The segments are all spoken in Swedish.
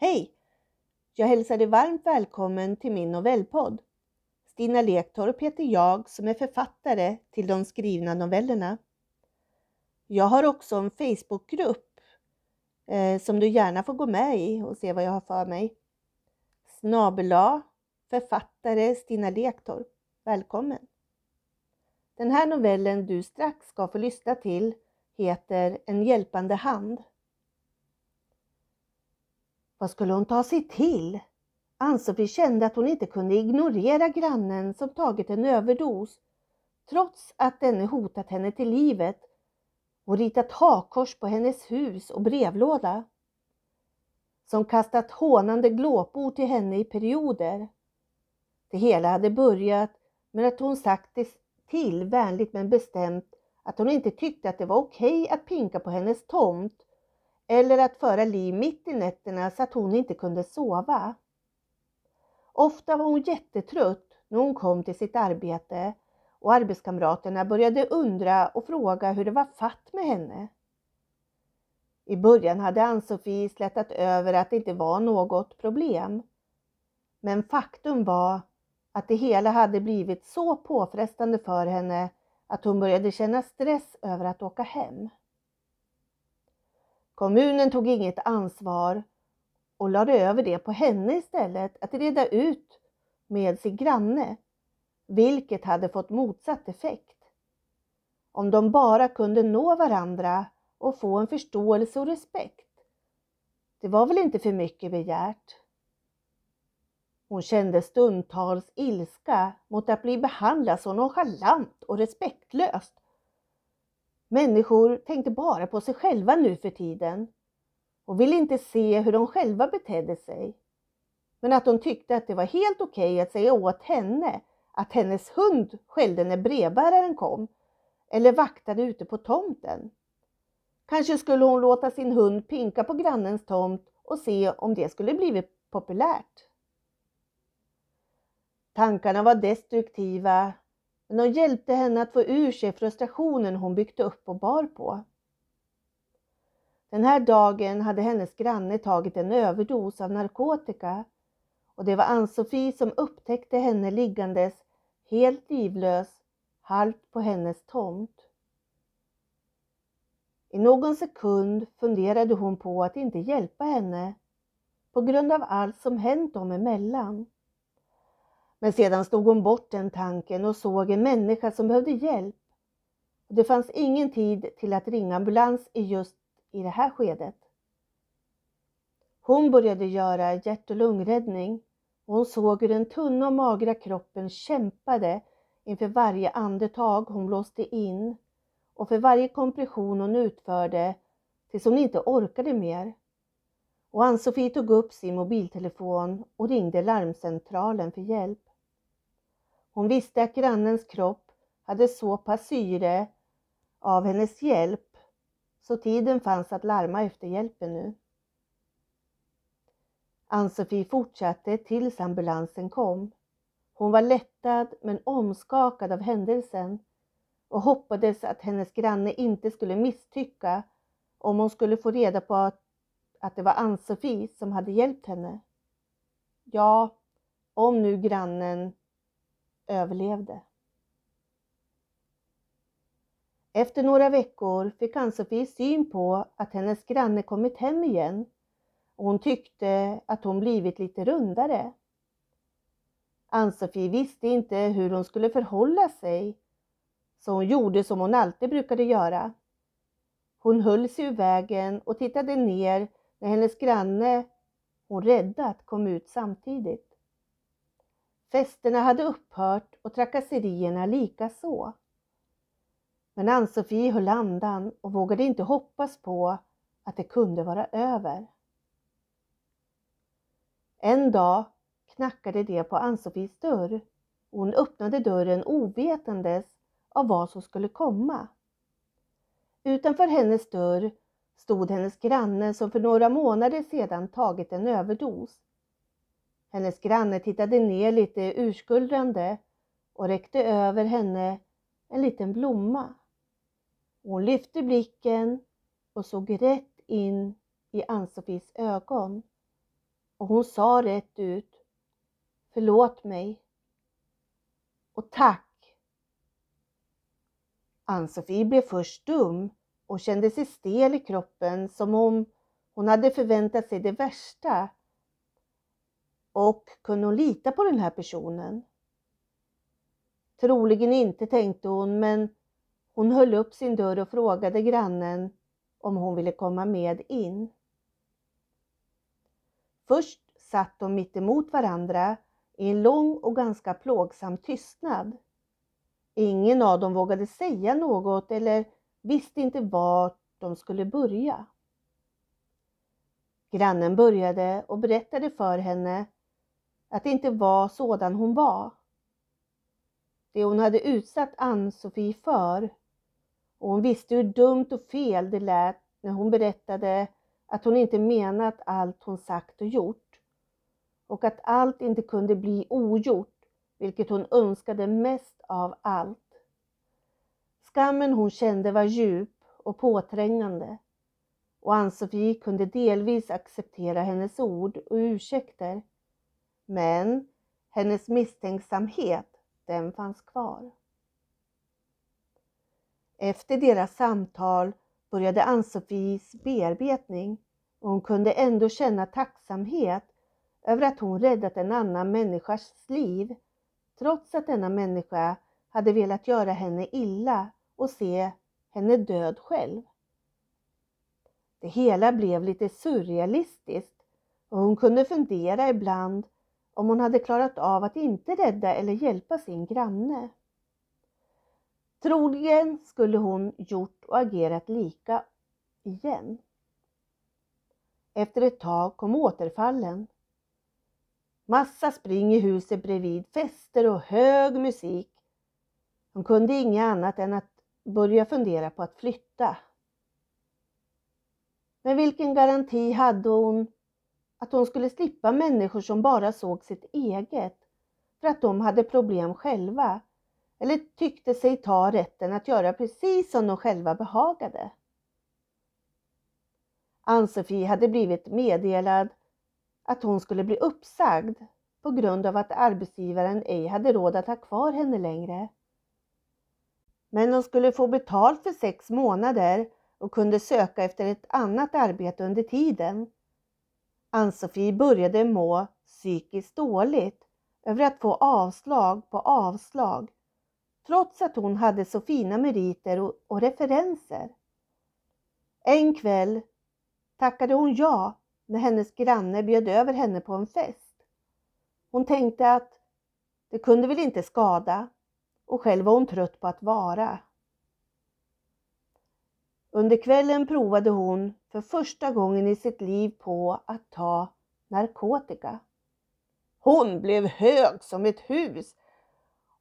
Hej! Jag hälsar dig varmt välkommen till min novellpodd. Stina Lektorp heter jag som är författare till de skrivna novellerna. Jag har också en Facebookgrupp eh, som du gärna får gå med i och se vad jag har för mig. Snabela författare Stina Lektorp. Välkommen! Den här novellen du strax ska få lyssna till heter En hjälpande hand. Vad skulle hon ta sig till? Ann-Sofie kände att hon inte kunde ignorera grannen som tagit en överdos, trots att denne hotat henne till livet och ritat hakkors på hennes hus och brevlåda. Som kastat hånande glåpord till henne i perioder. Det hela hade börjat med att hon sagt det till vänligt men bestämt att hon inte tyckte att det var okej att pinka på hennes tomt eller att föra liv mitt i nätterna så att hon inte kunde sova. Ofta var hon jättetrött när hon kom till sitt arbete och arbetskamraterna började undra och fråga hur det var fatt med henne. I början hade Ann-Sofie slätat över att det inte var något problem. Men faktum var att det hela hade blivit så påfrestande för henne att hon började känna stress över att åka hem. Kommunen tog inget ansvar och lade över det på henne istället att reda ut med sin granne, vilket hade fått motsatt effekt. Om de bara kunde nå varandra och få en förståelse och respekt. Det var väl inte för mycket begärt. Hon kände stundtals ilska mot att bli behandlad så nonchalant och respektlöst Människor tänkte bara på sig själva nu för tiden och ville inte se hur de själva betedde sig. Men att de tyckte att det var helt okej okay att säga åt henne att hennes hund skällde när brevbäraren kom eller vaktade ute på tomten. Kanske skulle hon låta sin hund pinka på grannens tomt och se om det skulle blivit populärt. Tankarna var destruktiva men de hjälpte henne att få ur sig frustrationen hon byggt upp och bar på. Den här dagen hade hennes granne tagit en överdos av narkotika och det var Ann-Sofie som upptäckte henne liggandes helt livlös halvt på hennes tomt. I någon sekund funderade hon på att inte hjälpa henne på grund av allt som hänt dem emellan. Men sedan stod hon bort den tanken och såg en människa som behövde hjälp. Det fanns ingen tid till att ringa ambulans i just i det här skedet. Hon började göra hjärt och lungräddning och hon såg hur den tunna och magra kroppen kämpade inför varje andetag hon blåste in och för varje kompression hon utförde tills hon inte orkade mer. Och Ann-Sofie tog upp sin mobiltelefon och ringde larmcentralen för hjälp. Hon visste att grannens kropp hade så pass syre av hennes hjälp så tiden fanns att larma efter hjälpen nu. Ann-Sofie fortsatte tills ambulansen kom. Hon var lättad men omskakad av händelsen och hoppades att hennes granne inte skulle misstycka om hon skulle få reda på att, att det var Ann-Sofie som hade hjälpt henne. Ja, om nu grannen överlevde. Efter några veckor fick Ann-Sofie syn på att hennes granne kommit hem igen och hon tyckte att hon blivit lite rundare. Ann-Sofie visste inte hur hon skulle förhålla sig så hon gjorde som hon alltid brukade göra. Hon höll sig ur vägen och tittade ner när hennes granne hon räddat kom ut samtidigt. Festerna hade upphört och trakasserierna likaså. Men Ann-Sofie höll andan och vågade inte hoppas på att det kunde vara över. En dag knackade det på Ann-Sofies dörr och hon öppnade dörren ovetandes av vad som skulle komma. Utanför hennes dörr stod hennes granne som för några månader sedan tagit en överdos hennes granne tittade ner lite urskuldrande och räckte över henne en liten blomma. Hon lyfte blicken och såg rätt in i Ann-Sofies ögon och hon sa rätt ut Förlåt mig. Och tack. Ann-Sofie blev först dum och kände sig stel i kroppen som om hon hade förväntat sig det värsta. Och kunde hon lita på den här personen? Troligen inte, tänkte hon, men hon höll upp sin dörr och frågade grannen om hon ville komma med in. Först satt de mitt emot varandra i en lång och ganska plågsam tystnad. Ingen av dem vågade säga något eller visste inte vart de skulle börja. Grannen började och berättade för henne att det inte var sådan hon var. Det hon hade utsatt Ann-Sofie för och hon visste hur dumt och fel det lät när hon berättade att hon inte menat allt hon sagt och gjort och att allt inte kunde bli ogjort, vilket hon önskade mest av allt. Skammen hon kände var djup och påträngande och Ann-Sofie kunde delvis acceptera hennes ord och ursäkter. Men hennes misstänksamhet, den fanns kvar. Efter deras samtal började Ann-Sofies bearbetning och hon kunde ändå känna tacksamhet över att hon räddat en annan människas liv trots att denna människa hade velat göra henne illa och se henne död själv. Det hela blev lite surrealistiskt och hon kunde fundera ibland om hon hade klarat av att inte rädda eller hjälpa sin granne. Troligen skulle hon gjort och agerat lika igen. Efter ett tag kom återfallen. Massa spring i huset bredvid, fester och hög musik. Hon kunde inget annat än att börja fundera på att flytta. Men vilken garanti hade hon att hon skulle slippa människor som bara såg sitt eget för att de hade problem själva eller tyckte sig ta rätten att göra precis som de själva behagade. Ann-Sofie hade blivit meddelad att hon skulle bli uppsagd på grund av att arbetsgivaren ej hade råd att ha kvar henne längre. Men hon skulle få betalt för sex månader och kunde söka efter ett annat arbete under tiden. Ann-Sofie började må psykiskt dåligt över att få avslag på avslag trots att hon hade så fina meriter och, och referenser. En kväll tackade hon ja när hennes granne bjöd över henne på en fest. Hon tänkte att det kunde väl inte skada och själv var hon trött på att vara. Under kvällen provade hon för första gången i sitt liv på att ta narkotika. Hon blev hög som ett hus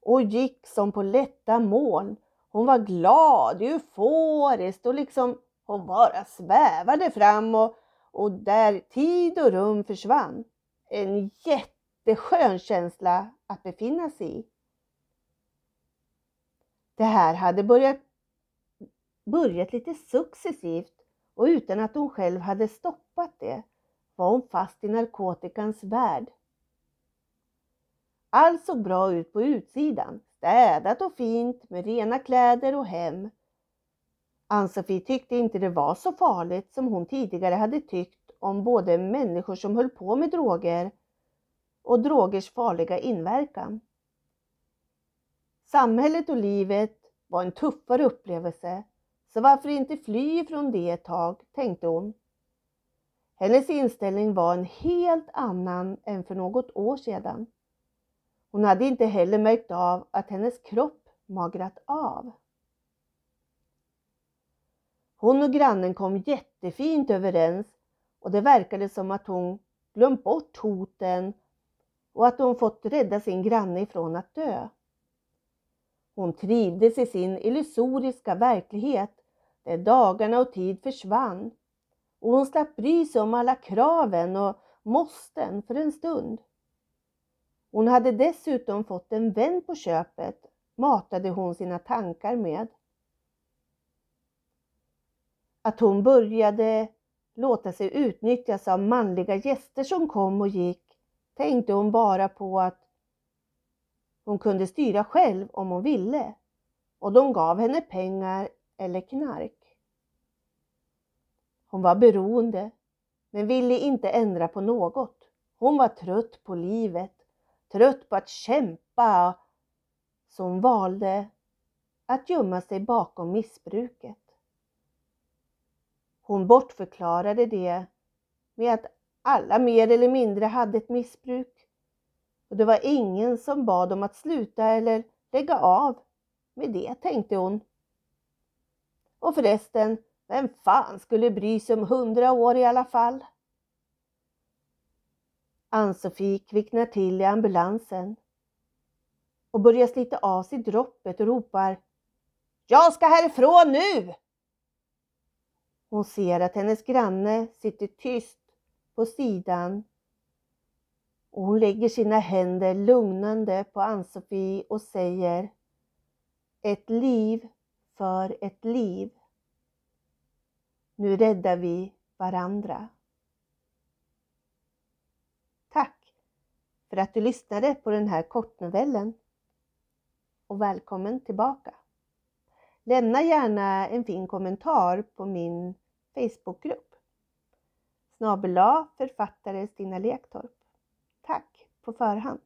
och gick som på lätta moln. Hon var glad, euforisk och liksom hon bara svävade fram och, och där tid och rum försvann. En jätteskön känsla att befinna sig i. Det här hade börjat, börjat lite successivt och utan att hon själv hade stoppat det var hon fast i narkotikans värld. Allt såg bra ut på utsidan, städat och fint med rena kläder och hem. Ann-Sofie tyckte inte det var så farligt som hon tidigare hade tyckt om både människor som höll på med droger och drogers farliga inverkan. Samhället och livet var en tuffare upplevelse, så varför inte fly från det ett tag, tänkte hon. Hennes inställning var en helt annan än för något år sedan. Hon hade inte heller märkt av att hennes kropp magrat av. Hon och grannen kom jättefint överens och det verkade som att hon glömt bort hoten och att hon fått rädda sin granne ifrån att dö. Hon trivdes i sin illusoriska verklighet där dagarna och tid försvann och hon slapp bry sig om alla kraven och måsten för en stund. Hon hade dessutom fått en vän på köpet, matade hon sina tankar med. Att hon började låta sig utnyttjas av manliga gäster som kom och gick tänkte hon bara på att hon kunde styra själv om hon ville och de gav henne pengar eller knark. Hon var beroende men ville inte ändra på något. Hon var trött på livet, trött på att kämpa så hon valde att gömma sig bakom missbruket. Hon bortförklarade det med att alla mer eller mindre hade ett missbruk och det var ingen som bad om att sluta eller lägga av med det, tänkte hon. Och förresten, vem fan skulle bry sig om hundra år i alla fall? Ann-Sofie kvicknar till i ambulansen och börjar slita av sig droppet och ropar Jag ska härifrån nu! Hon ser att hennes granne sitter tyst på sidan och hon lägger sina händer lugnande på Ann-Sofie och säger Ett liv för ett liv. Nu räddar vi varandra. Tack för att du lyssnade på den här kortnovellen och välkommen tillbaka. Lämna gärna en fin kommentar på min Facebookgrupp. Snabel författare Stina Lektorp. Tack på förhand.